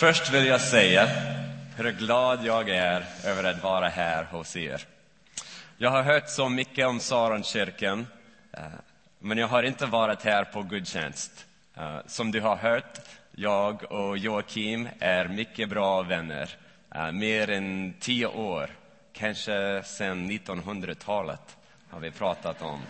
Först vill jag säga hur glad jag är över att vara här hos er. Jag har hört så mycket om Saronkyrkan, eh, men jag har inte varit här på gudstjänst. Eh, som du har hört, jag och Joakim är mycket bra vänner. Eh, mer än tio år, kanske sedan 1900-talet har vi pratat om.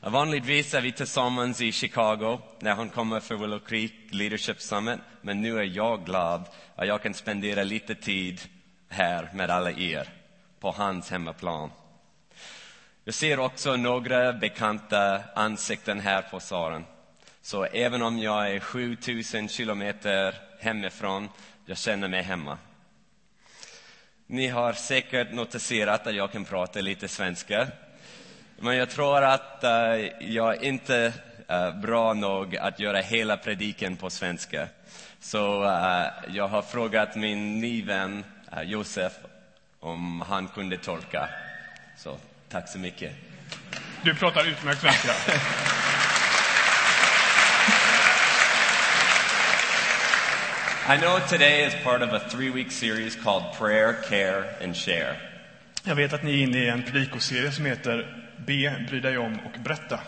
Vanligtvis är vi tillsammans i Chicago när han kommer för Willow Creek Leadership Summit. Men nu är jag glad att jag kan spendera lite tid här med alla er på hans hemmaplan. Jag ser också några bekanta ansikten här på Saren. Så även om jag är 7000 kilometer hemifrån, jag känner mig hemma. Ni har säkert noterat att jag kan prata lite svenska. Men jag tror att eh, jag inte är bra nog att göra hela prediken på svenska. Så eh, jag har frågat min ny vän eh, Josef om han kunde tolka. Så tack så mycket. Du pratar utmärkt svenska. I know today is part of a three week series called Prayer, Care, and Share. Jag vet att ni är inne i en predikoserie som heter Be, bry dig om och berätta.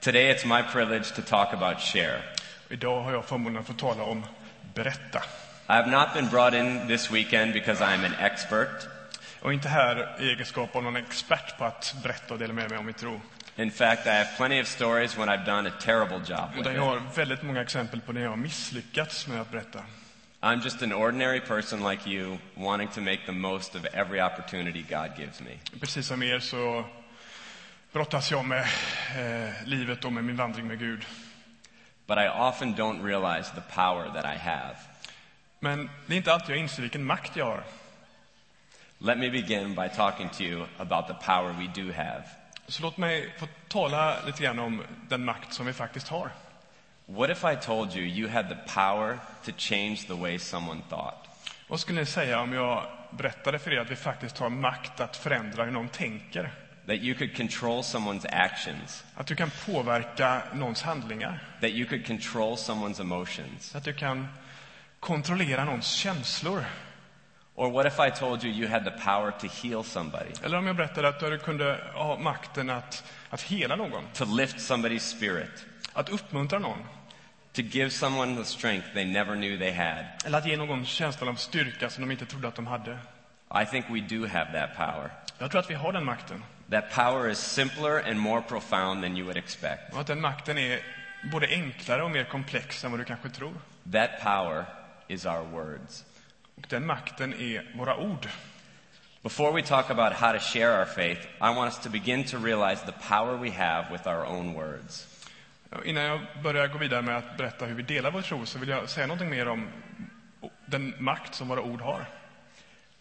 Today it's my privilege to talk about share. Idag har jag förmånen att få tala om berätta. I have not been brought in this weekend because I'm an expert. Är inte här i egenskap av någon expert på att berätta och dela med mig om min tro. In fact, I have plenty of stories when I've done a terrible job with it. jag har väldigt många exempel på när jag har misslyckats med att berätta. I'm just an ordinary person like you, wanting to make the most of every opportunity God gives me. Precis som er så brottas jag med eh, livet och med min vandring med Gud. But I often don't realize the power that I have. Men det är inte alltid jag inser vilken makt jag har. Let me begin by talking to you about the power we do have. Så låt mig få tala lite grann om den makt som vi faktiskt har. What if I told you you had the power to change the way someone thought? Vad skulle ni säga om jag berättade för er att vi faktiskt har makt att förändra hur någon tänker? That you could control someone's actions? Att du kan påverka någons handlingar? That you could control someone's emotions? Att du kan kontrollera någons känslor? Or what if I told you you had the power to heal somebody? Eller om jag berättade att du kunde ha makten att, att hela någon? To lift somebody's spirit? Att uppmuntra någon? To give someone the strength they never knew they had? Eller att ge någon känslan av styrka som de inte trodde att de hade? I think we do have that power. Jag tror att vi har den makten. That power is simpler and more profound than you would expect. Och att den makten är både enklare och mer komplex än vad du kanske tror. That power is our words. Och den makten är våra ord. Before we talk about how to share our faith, I want us to begin to realize the power we have with our own words. Innan jag börjar gå vidare med att berätta hur vi delar vår tro så vill jag säga något mer om den makt som våra ord har.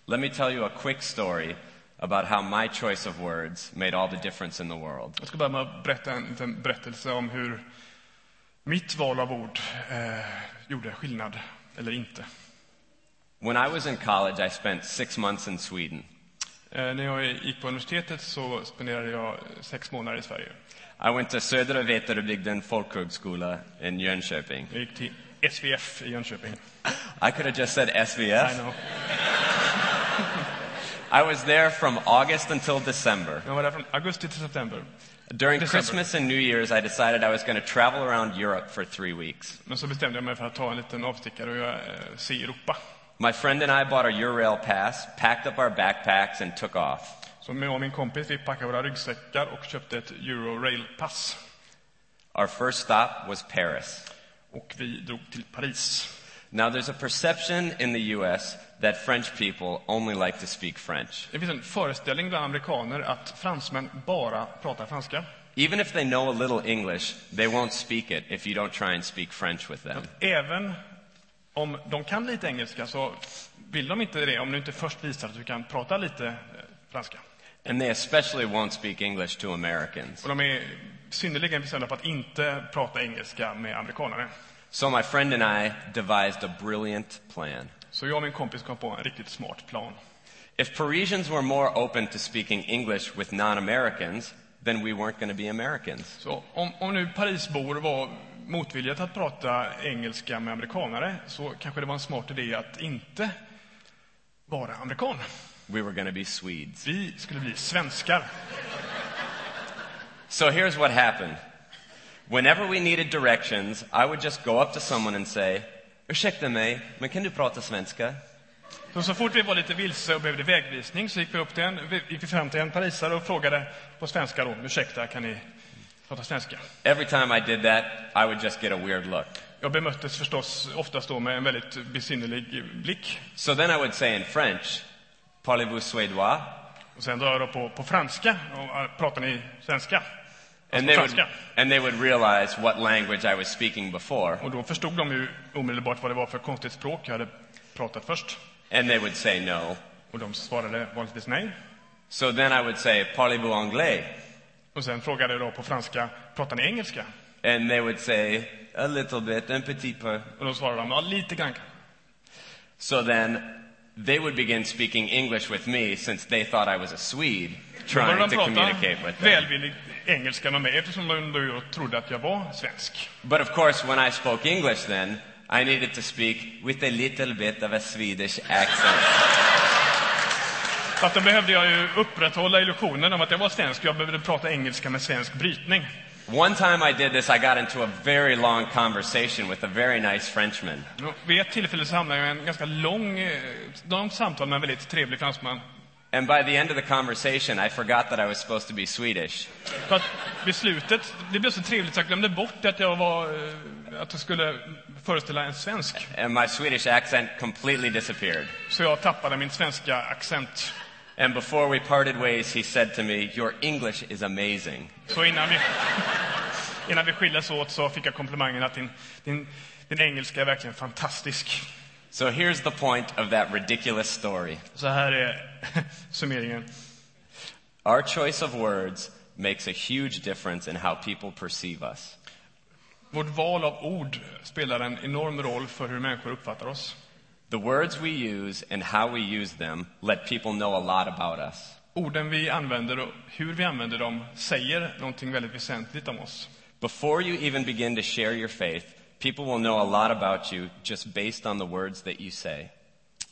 Let me tell you a quick story about how my choice of words made all the difference in the world. Jag ska börja med att berätta en liten berättelse om hur mitt val av ord eh, gjorde skillnad, eller inte. When I was in college, I spent six months in Sweden. Eh, när jag gick på universitetet så spenderade jag sex månader i Sverige. I went to Södra Veterbygden Folkhögskola in Jönköping. Jag gick till SVF i Jönköping. I could have just said I SVF. know. I was there from August until December. Jag var där från augusti till september. During December. Christmas and New Year's, I decided I was going to travel around Europe for three weeks. Men så bestämde jag mig för att ta en liten avstickare och jag, eh, se Europa. My friend and I bought a Eurail pass, packed up our backpacks, and took off. Så jag och min kompis vi packade våra ryggsäckar och köpte ett Eurail-pass. Our first stop was Paris. Och vi drog till Paris. Now, there's a perception in the US that French people only like to speak French. Det finns en föreställning bland amerikaner att fransmän bara pratar franska. Even if they know a little English, they won't speak it if you don't try and speak French with them. Även om de kan lite engelska så vill de inte det om du inte först visar att du kan prata lite eh, franska. And they especially won't speak English to Americans. Och de är synnerligen bestämda på att inte prata engelska med amerikanare. So my friend and I devised a brilliant plan. Så jag och min kompis kom på en riktigt smart plan. If Parisians were more open to speaking English with non Americans, then we weren't going to be Americans. Så om, om nu Parisbor var motvilja till att prata engelska med amerikanare så kanske det var en smart idé att inte vara amerikan. We were going to be Swedes. Vi skulle bli svenskar. So here's what happened. Whenever we needed directions, I would just go up to someone and say, Ursäkta mig, men kan du prata svenska? Så, så fort vi var lite vilse och behövde vägvisning så gick vi, upp till en, gick vi fram till en parisare och frågade på svenska då, ursäkta, kan ni prata svenska? Every time I did that, I would just get a weird look. Jag bemöttes förstås oftast då med en väldigt besynnerlig blick. So then I would say in French, Parlez-vous suédois? Och sen drar jag då på, på franska, och äh, pratar ni svenska? And they, would, and they would realize what language I was speaking before. Och då förstod de ju omedelbart vad det var för konstigt språk jag hade pratat först. And they would say no. Och de svarade vanligtvis nej. So then I would say, Parlez-vous anglais? Och sen frågade jag då på franska, pratar ni engelska? And they would say, a little bit, un petit peu. Och då svarade de, ja lite grann. So then they would begin speaking English with me since they thought I was a Swede trying de to communicate with them. välvillig engelska med mig eftersom de då trodde att jag var svensk. But of course, when I spoke English then, I needed to speak with a little bit of a Swedish accent. Så att då behövde jag ju upprätthålla illusionen om att jag var svensk. Jag behövde prata engelska med svensk brytning. One time I did this, I got into a very long conversation with a very nice Frenchman. Vid ett tillfälle så hamnade jag i en ganska lång, eh, långt samtal med en väldigt trevlig fransman. And by the end of the conversation, I forgot that I was supposed to be Swedish. För att vid slutet, det blev så trevligt så jag glömde bort att jag var, eh, att jag skulle föreställa en svensk. And my Swedish accent completely disappeared. Så jag tappade min svenska accent. And before we parted ways, he said to me, Your English is amazing. Så innan vi, innan vi skildes åt så fick jag komplimangen att din, din, din engelska är verkligen fantastisk. So here's the point of that ridiculous story Så här är summeringen. Our choice of words makes a huge difference in how people perceive us. Vårt val av ord spelar en enorm roll för hur människor uppfattar oss. The words we use and how we use them let people know a lot about us. Orden vi använder och hur vi använder dem säger någonting väldigt väsentligt om oss. Before you even begin to share your faith, people will know a lot about you just based on the words that you say.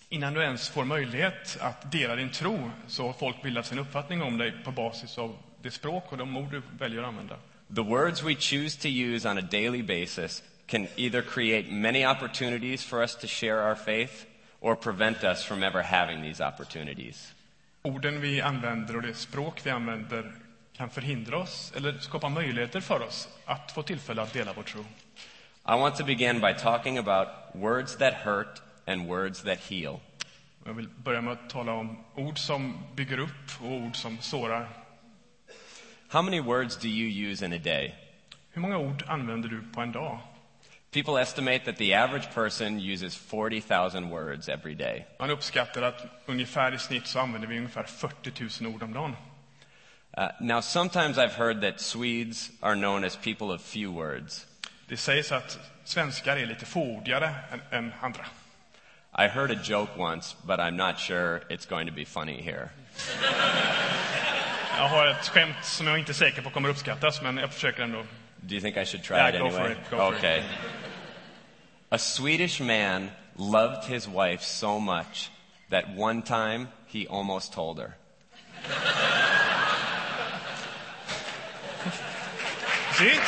Innan du ens får möjlighet att dela din tro så har folk bildat sin uppfattning om dig på basis av det språk och de ord du väljer att använda. The words we choose to use on a daily basis can either create many opportunities for us to share our faith or prevent us from ever having these opportunities. Orden vi använder och det språk vi använder kan förhindra oss eller skapa möjligheter för oss att få tillfälle att dela vår tro. I want to begin by talking about words that hurt and words that heal. Jag vill börja med att tala om ord som bygger upp och ord som sårar. How many words do you use in a day? Hur många ord använder du på en dag? People estimate that the average person uses 40,000 words every day. Man uppskattar att ungefär i snitt så använder vi ungefär 40 000 ord om dagen. Uh, now, sometimes I've heard that Swedes are known as people of few words. Det sägs att svenskar är lite fåordigare än, än andra. I heard a joke once, but I'm not sure it's going to be funny here. Jag har ett skämt som jag inte är säker på kommer uppskattas, men jag försöker ändå. Do you think I should try Yeah, it anyway? it, go for it. okay. A Swedish man loved his wife so much that one time he almost told her. See?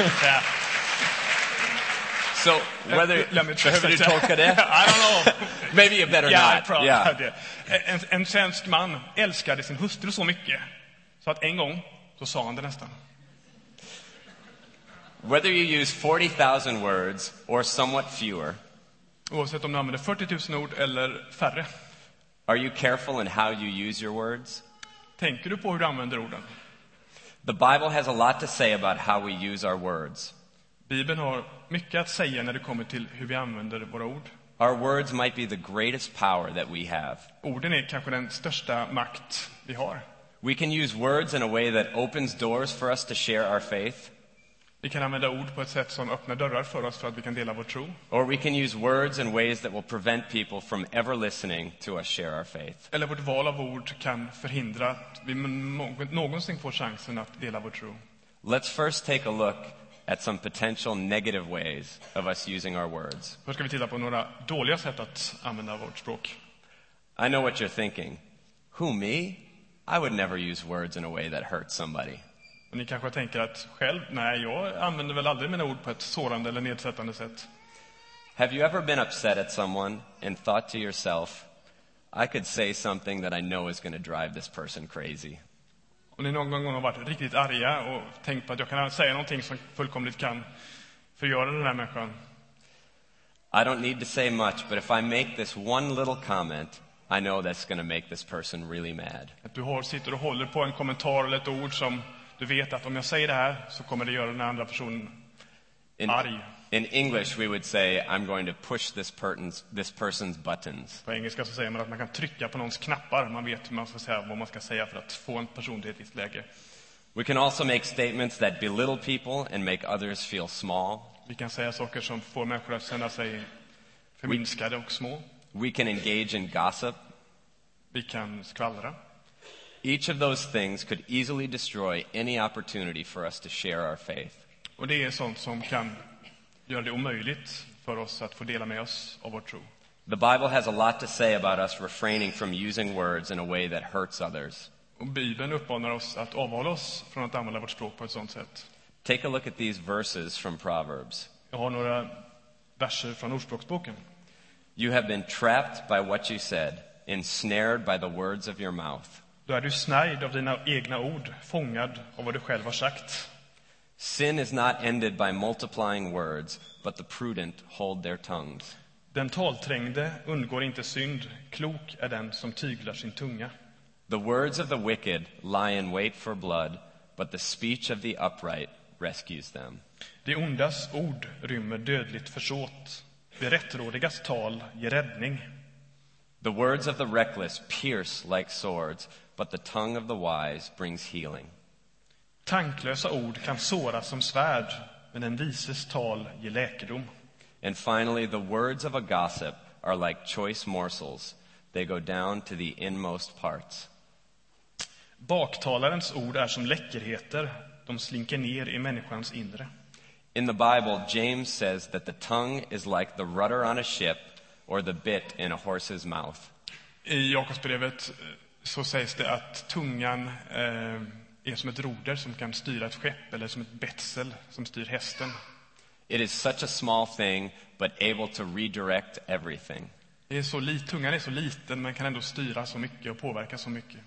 Yeah. So whether Let me behöver du tolka det? I don't know. Maybe you better Yeah, not. probably yeah. En, en svensk man älskade sin hustru så mycket så att en gång så sa han det nästan. Whether you use 40,000 words or somewhat fewer, Oavsett om du använder 40 000 ord eller färre. are you careful in how you use your words? Tänker du på hur du använder orden? The Bible has a lot to say about how we use our words. Bibeln har mycket att säga när det kommer till hur vi använder våra ord. Our words might be the greatest power that we have. Orden är kanske den största makt vi har. We can use words in a way that opens doors for us to share our faith, Vi kan använda ord på ett sätt som öppnar dörrar för oss för att vi kan dela vår tro. or we can use words in ways that will prevent people from ever listening to us share our faith. Eller vårt val av ord kan förhindra att vi nå- någonsin får chansen att dela vår tro. Let's first take a look at some potential negative ways of us using our words. Först ska vi titta på några dåliga sätt att använda vårt språk. I know what you're thinking. Who, me? I would never use words in a way that hurts somebody. Och ni kanske tänker att själv, nej, jag använder väl aldrig mina ord på ett sårande eller nedsättande sätt. Have you ever been upset at someone and thought to yourself, I could say something that I know is going to drive this person crazy? Om ni någon gång har varit riktigt arga och tänkt på att jag kan säga någonting som fullkomligt kan förgöra den här människan. I don't need to say much, but if I make this one little comment, I know that's going to make this person really mad. Att du har, sitter och håller på en kommentar eller ett ord som du vet att om jag säger det här så kommer det göra den andra personen In, in English, we would say, I'm going to push this, person's, this person's buttons. På engelska så säger man att man kan trycka på någons knappar. Man vet hur man ska säga, vad man ska säga för att få en person till ett visst läge. We can also make statements that belittle people and make others feel small. Vi kan säga saker som får människor att känna sig förminskade och små. We can engage in gossip. Vi kan skvallra. Each of those things could easily destroy any opportunity for us to share our faith. Och det är sånt som kan göra det omöjligt för oss att få dela med oss av vår tro. The Bible has a lot to say about us refraining from using words in a way that hurts others. Och Bibeln uppmanar oss att avhålla oss från att använda vårt språk på ett sånt sätt. Take a look at these verses from Proverbs. Jag har några verser från Ordspråksboken. You have been trapped by what you said, ensnared by the words of your mouth. Då är du snärjd av dina egna ord, fångad av vad du själv har sagt. Sin is not ended by multiplying words, but the prudent hold their tongues. Den talträngde undgår inte synd, klok är den som tyglar sin tunga. The words of the wicked lie in wait for blood, but the speech of the upright rescues them. Det ondas ord rymmer dödligt försåt. Det rättrådigas tal ger räddning. The words of the reckless pierce like swords, but the tongue of the wise brings healing. Tanklösa ord kan såra som svärd, men en vises tal ger läkedom. And finally, the words of a gossip are like choice morsels. They go down to the inmost parts. Baktalarens ord är som läckerheter, de slinker ner i människans inre. In the Bible, James says that the tongue is like the rudder on a ship or the bit in a horse's mouth. I Jakobsbrevet eh, så sägs det att tungan eh, är som ett roder som kan styra ett skepp, eller som ett betsel som styr hästen. It is such a small thing, but able to redirect everything. Det är så li- tungan är så liten, men kan ändå styra så mycket och påverka så mycket.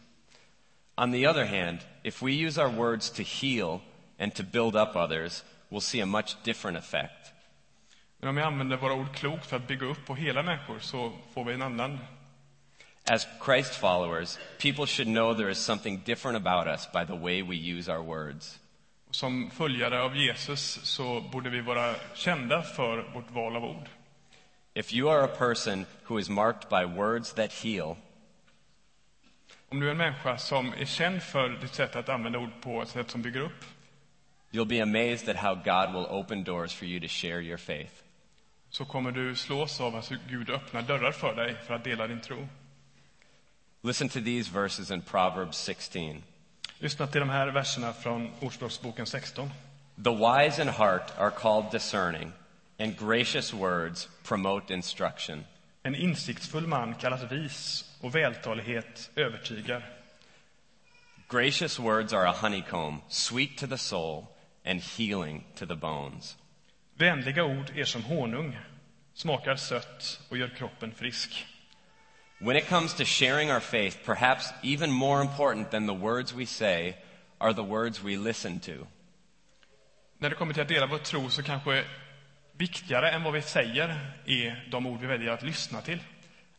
On the other hand, if we use our words to heal and to build up others, we'll see a much different effect. Men om vi använder våra ord klokt för att bygga upp och hela människor så får vi en annan. As Christ followers, people should know there is something different about us by the way we use our words. Som följare av Jesus så borde vi vara kända för vårt val av ord. If you are a person who is marked by words that heal, Om du är en människa som är känd för ditt sätt att använda ord på ett sätt som bygger upp, you'll be amazed at how God will open doors for you to share your faith. så kommer du slås av att Gud öppnar dörrar för dig för att dela din tro. Listen to these verses in Proverbs 16. Lyssna till de här verserna från Ordspråksboken 16. The wise in heart are called discerning, and gracious words promote instruction. En insiktsfull man kallas vis och vältalighet övertygar. Gracious words are a honeycomb, sweet to the soul and healing to the bones. Vänliga ord är som honung, smakar sött och gör kroppen frisk. When it comes to sharing our faith, perhaps even more important than the words we say are the words we listen to. När det kommer till att dela vår tro så kanske viktigare än vad vi säger är de ord vi väljer att lyssna till.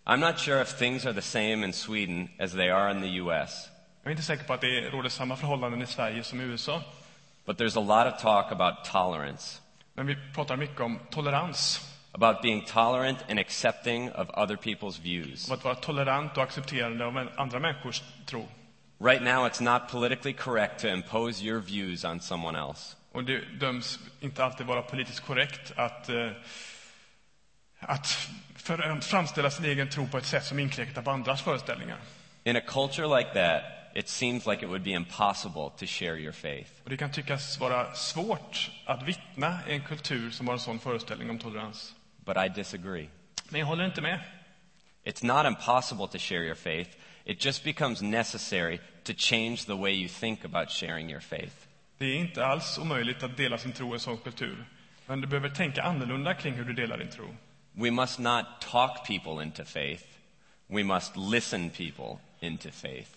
I'm not sure if things are the same in Sweden as they are in the US, Jag är inte säker på att det råder samma förhållanden i Sverige som i USA. but there's a lot of talk about tolerance, Men vi pratar mycket om tolerans. About being tolerant and accepting of other people's views. Om att vara tolerant och accepterande av andra människors tro. Right now, it's not politically correct to impose your views on someone else. Och det döms inte alltid vara politiskt korrekt att, eh, att för, framställa sin egen tro på ett sätt som inkräktar på andras föreställningar. In a culture like that, it seems like it would be impossible to share your faith. Och det kan tyckas vara svårt att vittna i en kultur som har en sån föreställning om tolerans. But I disagree. Men jag håller inte med. It's not impossible to share your faith. It just becomes necessary to change the way you think about sharing your faith. Det är inte alls omöjligt att dela sin tro i en sån kultur. Men du behöver tänka annorlunda kring hur du delar din tro. We must not talk people into faith. We must listen people into faith.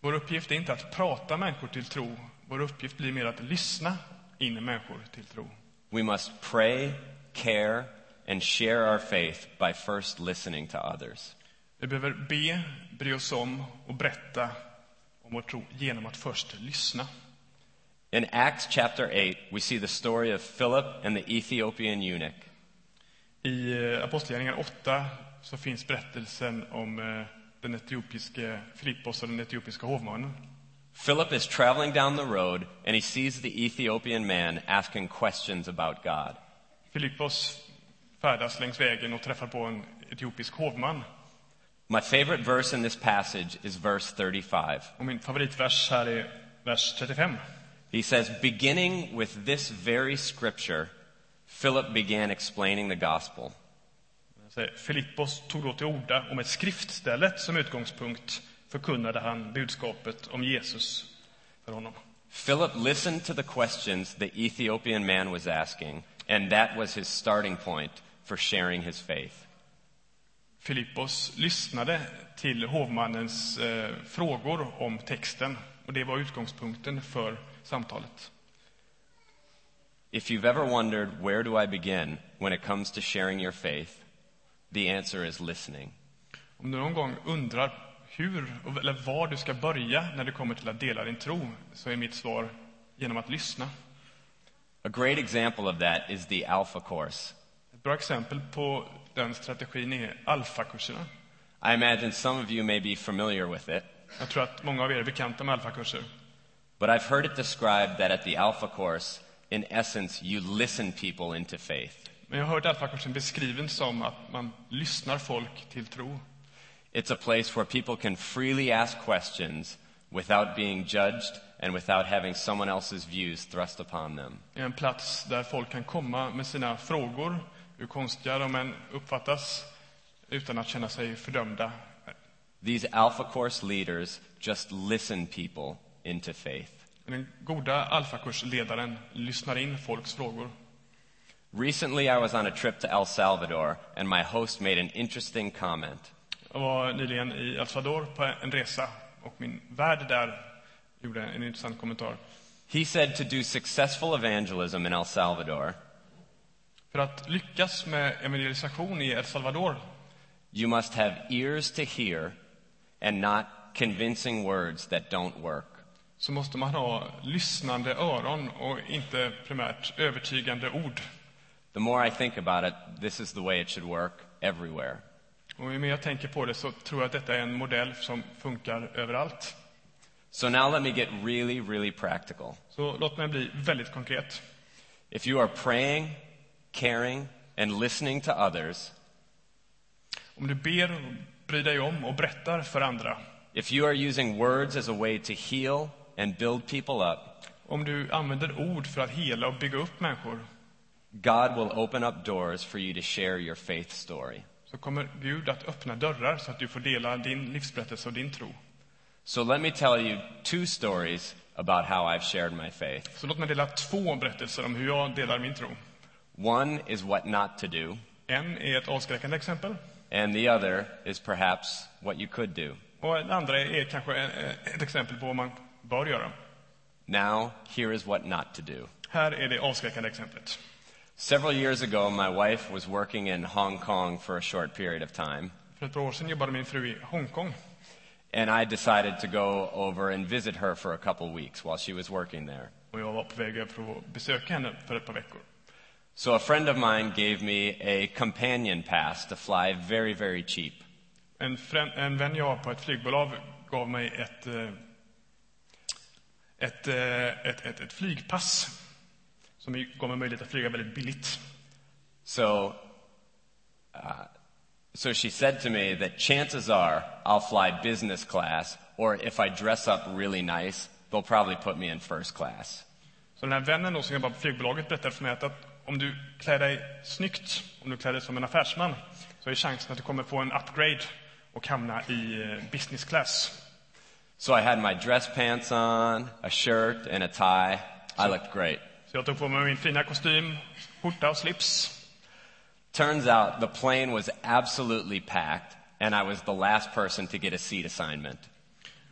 Vår uppgift är inte att prata människor till tro. Vår uppgift blir mer att lyssna in människor till tro. We must pray, care, and share our faith by first listening to others. Vi behöver be, bry oss om och berätta om vår tro genom att först lyssna. In Acts chapter 8, we see the story of Philip and the Ethiopian eunuch. I eh, Apostlagärningarna 8 så finns berättelsen om eh, den etiopiske Filippos och den etiopiska hovmannen. Philip is traveling down the road and he sees the Ethiopian man asking questions about God. Filippos färdas längs vägen och träffar på en etiopisk hovman. My favorite verse in this passage is verse 35. Och min favoritvers här är vers 35. He says, beginning with this very scripture, Philip began explaining the gospel. Filippos tog då till orda och med skriftstället som utgångspunkt förkunnade han budskapet om Jesus för honom. Philip listened to the questions the Ethiopian man was asking, and that was his starting point for sharing his faith. Filippos lyssnade till hovmannens eh, frågor om texten och det var utgångspunkten för samtalet. If you've ever wondered, where do I begin when it comes to sharing your faith? The answer is listening. Om du någon gång undrar hur eller var du ska börja när det kommer till att dela din tro så är mitt svar genom att lyssna. A great example of that is the Alpha Course. Ett bra exempel på den strategin är alfakurserna. I imagine some of you may be familiar with it, Jag tror att många av er är bekanta med alfakurser. but I've heard it described that at the Alpha Course, in essence, you listen people into faith. Men jag har hört alfakursen beskriven som att man lyssnar folk till tro. It's a place where people can freely ask questions without being judged and without having someone else's views thrust upon them. En plats där folk kan komma med sina frågor, hur konstiga de än uppfattas, utan att känna sig fördömda. These Alpha Course leaders just listen people into faith. Den goda alfakursledaren lyssnar in folks frågor. Recently, I was on a trip to El Salvador, and my host made an interesting comment. Jag var nyligen i El Salvador på en resa och min värd där gjorde en intressant kommentar. He said to do successful evangelism in El Salvador, För att lyckas med evangelisation i El Salvador you must have ears to hear and not convincing words that don't work. så måste man ha lyssnande öron och inte primärt övertygande ord. The more I think about it, this is the way it should work everywhere. Och ju mer jag tänker på det så tror jag att detta är en modell som funkar överallt. So now let me get really, really practical. Så låt mig bli väldigt konkret. If you are praying, caring, and listening to others, Om du ber, bryr dig om och berättar för andra. if you are using words as a way to heal and build people up, Om du använder ord för att hela och bygga upp människor God will open up doors for you to share your faith story. så kommer Gud att öppna dörrar så att du får dela din livsberättelse och din tro. So let me tell you two stories about how I've shared my faith. Så låt mig dela två berättelser om hur jag delar min tro. One is what not to do, En är ett avskräckande exempel and the other is perhaps what you could do. och den andra är kanske en- ett exempel på vad man bör göra. Now, here is what not to do. Här är det avskräckande exemplet. Several years ago, my wife was working in Hong Kong for a short period of time, För ett par år sedan jobbade min fru i Hongkong and I decided to go over and visit her for a couple weeks while she was working there. och jag var på väg över för att besöka henne för ett par veckor. So a friend of mine gave me a companion pass to fly very, very cheap. En, frän- en vän jag har på ett flygbolag gav mig ett, eh, ett, eh, ett, ett, ett flygpass som gav mig möjlighet att flyga väldigt billigt. So uh, So she said to me that chances are I'll fly business class, or if I dress up really nice, they'll probably put me in first class. Så den här vännen då som jobbar på flygbolaget berättade för mig att om du klär dig snyggt, om du klär dig som en affärsman, så är chansen att du kommer få en upgrade och hamna i eh, business class. So I had my dress pants on, a shirt, and a tie. I looked great. Så jag tog på mig min fina kostym, skjorta och slips. Turns out the plane was absolutely packed, and I was the last person to get a seat assignment.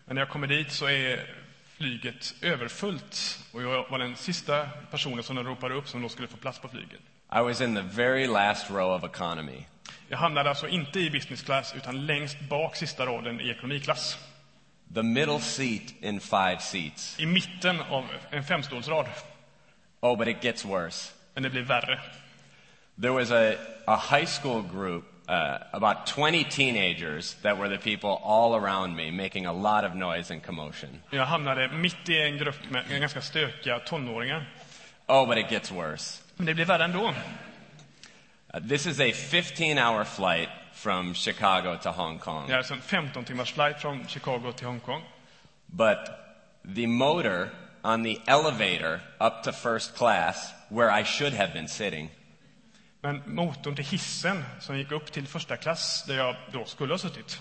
Men när jag kommer dit så är flyget överfullt och jag var den sista personen som de ropade upp som då skulle få plats på flyget. I was in the very last row of economy. Jag hamnade alltså inte i business class utan längst bak sista raden i ekonomiklass. The middle seat in five seats. I mitten av en femstolsrad. Oh, but it gets worse. Men det blir värre. There was a, a high school group, uh, about 20 teenagers, that were the people all around me making a lot of noise and commotion. Jag hamnade mitt i en grupp med ganska stökiga tonåringar. Oh, but it gets worse. Men det blir värre ändå. Uh, this is a 15 hour flight from Chicago to Hong Kong. Det är alltså en 15 timmars flight från Chicago till Hongkong. But the motor on the elevator up to first class, where I should have been sitting, Men motorn till hissen som gick upp till första klass, där jag då skulle ha suttit,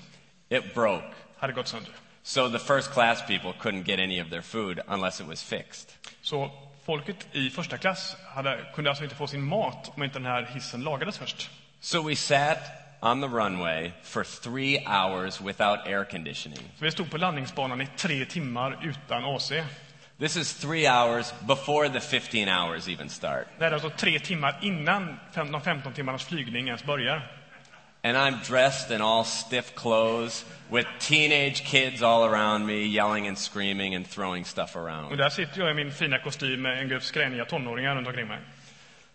it broke. hade gått sönder. So the first class people couldn't get any of their food unless it was fixed. Så folket i första klass hade, kunde alltså inte få sin mat om inte den här hissen lagades först. So we sat on the runway for three hours without air conditioning. Så vi stod på landningsbanan i tre timmar utan AC. This is three hours before the 15 hours even start. Det är alltså tre timmar innan de 15 timmarnas flygning ens börjar. And I'm dressed in all stiff clothes with teenage kids all around me yelling and screaming and throwing stuff Och around. där sitter jag i min fina kostym med en grupp skräniga tonåringar runt omkring mig.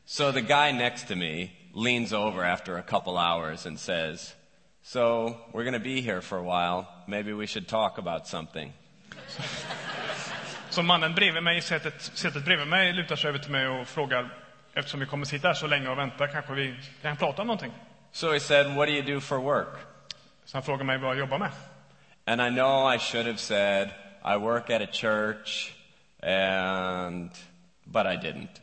So the guy next to me leans over after a couple hours and says, So we're going to be here for a while. Maybe we should talk about something. Så mannen bredvid mig, sätet, sätet bredvid mig, lutar sig över till mig och frågar, eftersom vi kommer sitta här så länge och vänta, kanske vi kan prata om någonting? So he said, What do you do for work? Så han frågar mig vad jag jobbar med. And I know I should have said, I work at a church, and, but I didn't.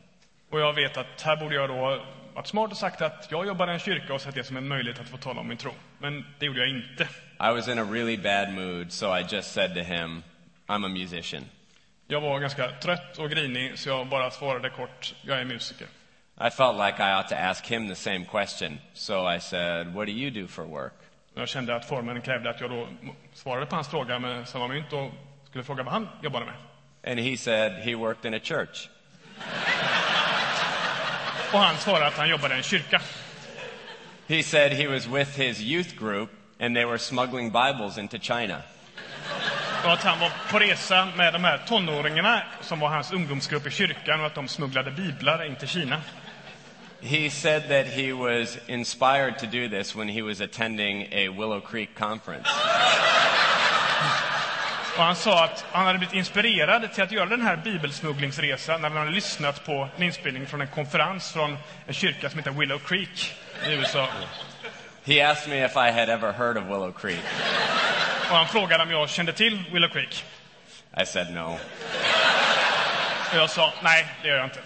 Och jag vet att här borde jag då varit smart och sagt att jag jobbar i en kyrka och sett det som en möjlighet att få tala om min tro. Men det gjorde jag inte. I was in a really bad mood, so I just said to him, I'm a musician. Jag var ganska trött och grinig så jag bara svarade kort, jag är musiker. I felt like I ought to ask him the same question, so I said, What do you do for work? Jag kände att formen krävde att jag då svarade på hans fråga med samma mynt och skulle fråga vad han jobbade med. And he said he worked in a church. Och han svarade att han jobbade i en kyrka. He said he was with his youth group and they were smuggling Bibles into China. Och att han var på resa med de här tonåringarna som var hans ungdomsgrupp i kyrkan och att de smugglade biblar in till Kina. He said that he was inspired to do this when he was attending a Willow Creek conference. Och han sa att han hade blivit inspirerad till att göra den här bibelsmugglingsresan när han hade lyssnat på en inspelning från en konferens från en kyrka som heter Willow Creek i USA. He asked me if I had ever heard of Willow Creek. Och han frågade om jag kände till Willow Creek. I said no. Och jag sa, nej, det gör jag inte.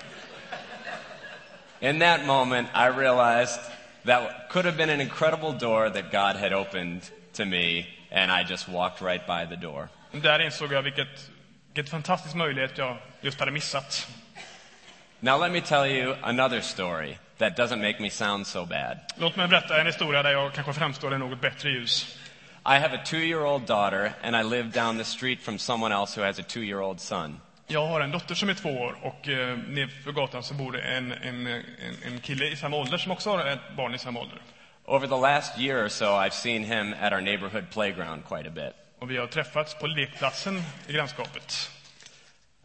In that moment, I realized that could have been an incredible door that God had opened to me, and I just walked right by the door. Där insåg jag vilket, vilket fantastisk möjlighet jag just hade missat. Now, let me tell you another story that doesn't make me sound so bad. Låt mig berätta en historia där jag kanske framstår i något bättre ljus. I have a two year old daughter, and I live down the street from someone else who has a two year old son. Jag har en dotter som är två år och eh, nedför gatan så bor det en, en, en, en kille i samma ålder som också har ett barn i samma ålder. Over the last year or so, I've seen him at our neighborhood playground quite a bit. Och vi har träffats på lekplatsen i grannskapet.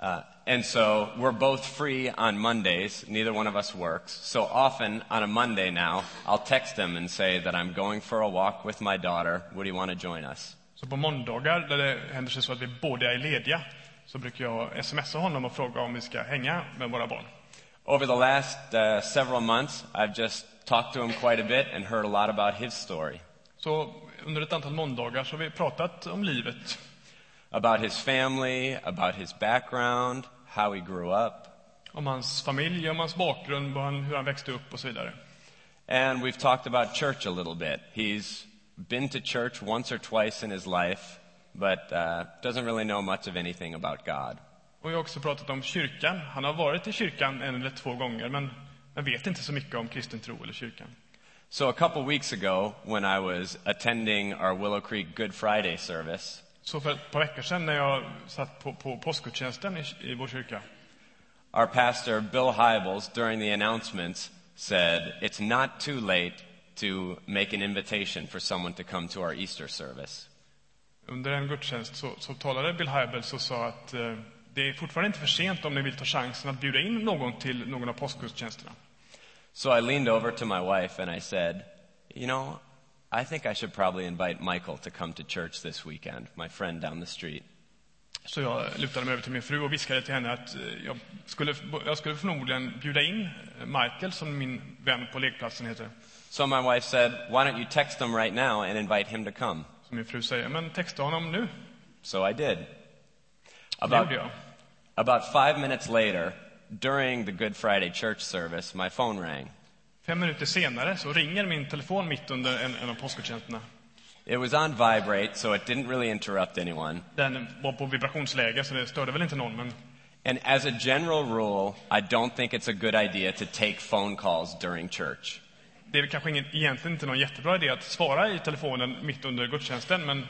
Uh, and so we're both free on Mondays. Neither one of us works. So often on a Monday now, I'll text him and say that I'm going for a walk with my daughter. Would you want to join us? Så på måndagar, där det händer sig så att vi båda är lediga, så brukar jag smsa honom och fråga om vi ska hänga med våra barn. Over the last uh, several months, I've just talked to him quite a bit and heard a lot about his story, Så under ett antal måndagar så har vi pratat om livet. About his family, about his background, how he grew up. Om hans familj, om hans bakgrund, hur han växte upp och så vidare. And we've talked about church a little bit. He's been to church once or twice in his life, but uh, doesn't really know much of anything about God. Och vi har också pratat om kyrkan. Han har varit i kyrkan en eller två gånger, men men vet inte så mycket om kristen tro eller kyrkan. So a couple weeks ago, when I was attending our Willow Creek Good Friday service, Så för ett par veckor sedan när jag satt på, på påskgudstjänsten i, i vår kyrka, our pastor, Bill Hybels, during the announcements said, It's not too late to make an invitation for someone to come to our Easter service. under en gudstjänst, så, så talade Bill Hybels och sa att eh, det är fortfarande inte för sent om ni vill ta chansen att bjuda in någon till någon av påskgudstjänsterna. So I leaned over to my wife and I said, You know, I think I should probably invite Michael to come to church this weekend, my friend down the street. Så jag lutade mig över till min fru och viskade till henne att eh, jag skulle, jag skulle förmodligen bjuda in Michael, som min vän på lekplatsen heter. So my wife said, Why don't you text him right now and invite him to come? Så min fru säger, men texta honom nu. So I did. About, about five minutes later, during the Good Friday church service, my phone rang. Fem minuter senare så ringer min telefon mitt under en, en av påskgudstjänsterna. It was on vibrate, so it didn't really interrupt anyone. Den var på vibrationsläge, så det störde väl inte någon, men And as a general rule, I don't think it's a good idea to take phone calls during church. det är kanske ingen, egentligen inte någon jättebra idé att svara i telefonen mitt under gudstjänsten, men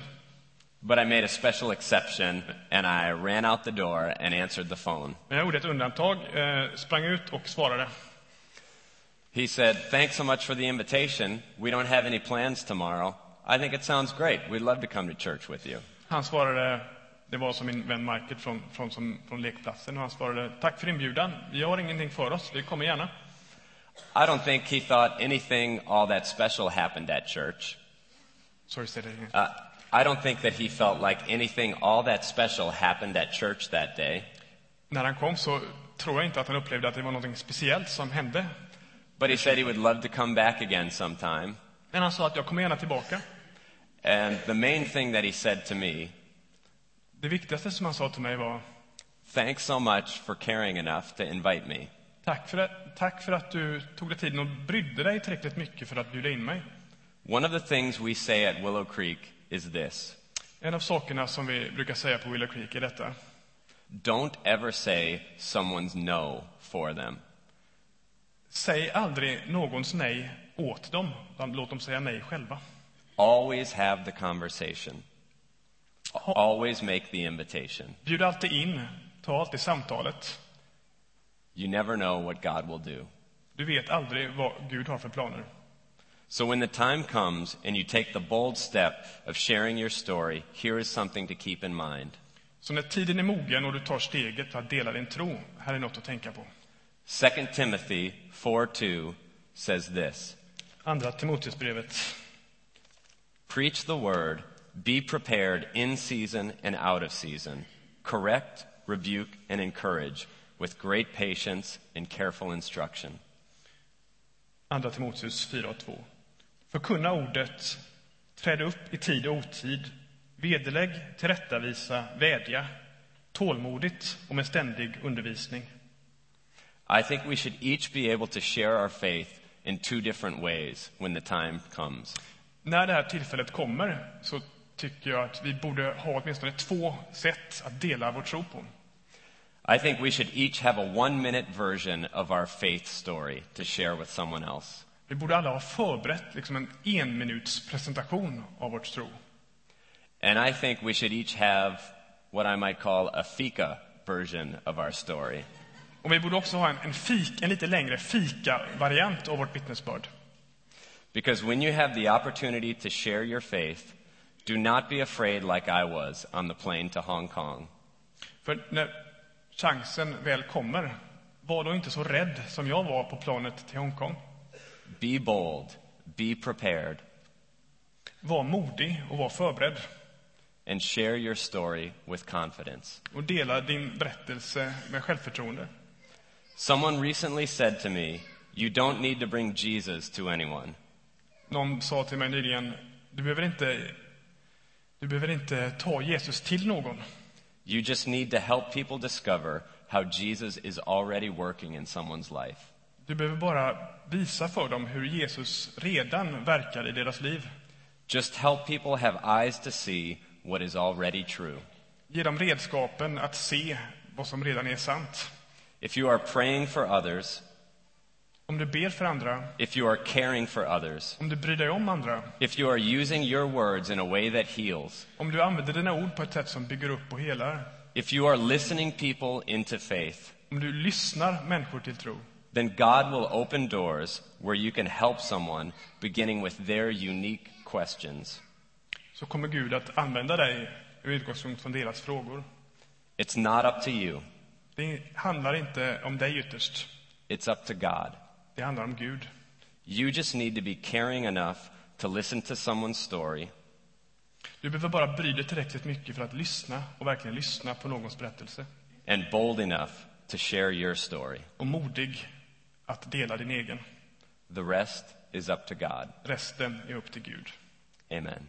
But I made a special exception, and I ran out the door and answered the phone. men jag gjorde ett undantag, eh, sprang ut och svarade. He said, Thanks so much for the invitation. We don't have any plans tomorrow. I think it sounds great. We'd love to come to church with you. Han svarade, det var som min vän Michael från, från, som, från lekplatsen, och han svarade tack för inbjudan, vi har ingenting för oss, vi kommer gärna. I don't think he thought anything all that special happened at church. Sorry, say that again. Uh, I don't think that he felt like anything all that special happened at church that day. När han kom så tror jag inte att han upplevde att det var något speciellt som hände. But he said he would love to come back again sometime. Men han sa att jag kommer gärna tillbaka. And the main thing that he said to me, Det viktigaste som han sa till mig var thanks so much for caring enough to invite me. tack för, att, tack för att du tog dig tiden och brydde dig tillräckligt mycket för att bjuda in mig. One of the things we say at Willow Creek is this En av sakerna som vi brukar säga på Willow Creek är detta. don't ever say someone's no for them. Säg aldrig någons nej åt dem, låt dem säga nej själva. Always have the conversation. Always make the invitation. Bjud alltid in, ta alltid samtalet. You never know what God will do. Du vet aldrig vad Gud har för planer. So when the time comes and you take the bold step of sharing your story, here is something to keep in mind. Så när tiden är mogen och du tar steget att dela din tro, här är något att tänka på. 2 Timothy 4:2 says this. Andra Timoteusbrevet. Preach the word, be prepared in season and out of season. Correct, rebuke and encourage with great patience and careful instruction. Andra Timoteus 4 och 2. Förkunna ordet, träd upp i tid och otid, vederlägg, tillrättavisa, vädja, tålmodigt och med ständig undervisning. I think we should each be able to share our faith in two different ways when the time comes. När det här tillfället kommer så tycker jag att vi borde ha åtminstone två sätt att dela vår tro på. I think we should each have a one minute version of our faith story to share with someone else. Vi borde alla ha förberett liksom en enminuts presentation av vårt tro. And I think we should each have what I might call a fika version of our story. Och vi borde också ha en, en, fik, en lite längre fika-variant av vårt vittnesbörd. Because when you have the opportunity to share your faith, do not be afraid like I was on the plane to Hong Kong. För när chansen väl kommer, var då inte så rädd som jag var på planet till Hongkong. Be bold, be prepared, Var modig och var förberedd. and share your story with confidence. Och dela din berättelse med självförtroende. Someone recently said to me You don't need to bring Jesus to anyone. Någon sa till mig nyligen, du behöver inte, du behöver inte ta Jesus till någon. You just need to help people discover how Jesus is already working in someone's life. Du behöver bara visa för dem hur Jesus redan verkar i deras liv. Just help people have eyes to see what is already true. Ge dem redskapen att se vad som redan är sant. If you are praying for others, Om du ber för andra, if you are caring for others, om du bryr dig om andra, if you are using your words in a way that heals, om du använder dina ord på ett sätt som bygger upp och helar, if you are listening people into faith, om du lyssnar människor till tro, then God will open doors where you can help someone beginning with their unique questions. så kommer Gud att använda dig med utgångspunkt från deras frågor. It's not up to you, Det handlar inte om dig ytterst. it's up to God. Det handlar om Gud. You just need to be caring enough to listen to someone's story Du behöver bara bry dig tillräckligt mycket för att lyssna och verkligen lyssna på någons berättelse. and bold enough to share your story. Och modig att dela din egen. The rest is up to God. Resten är upp till Gud. Amen.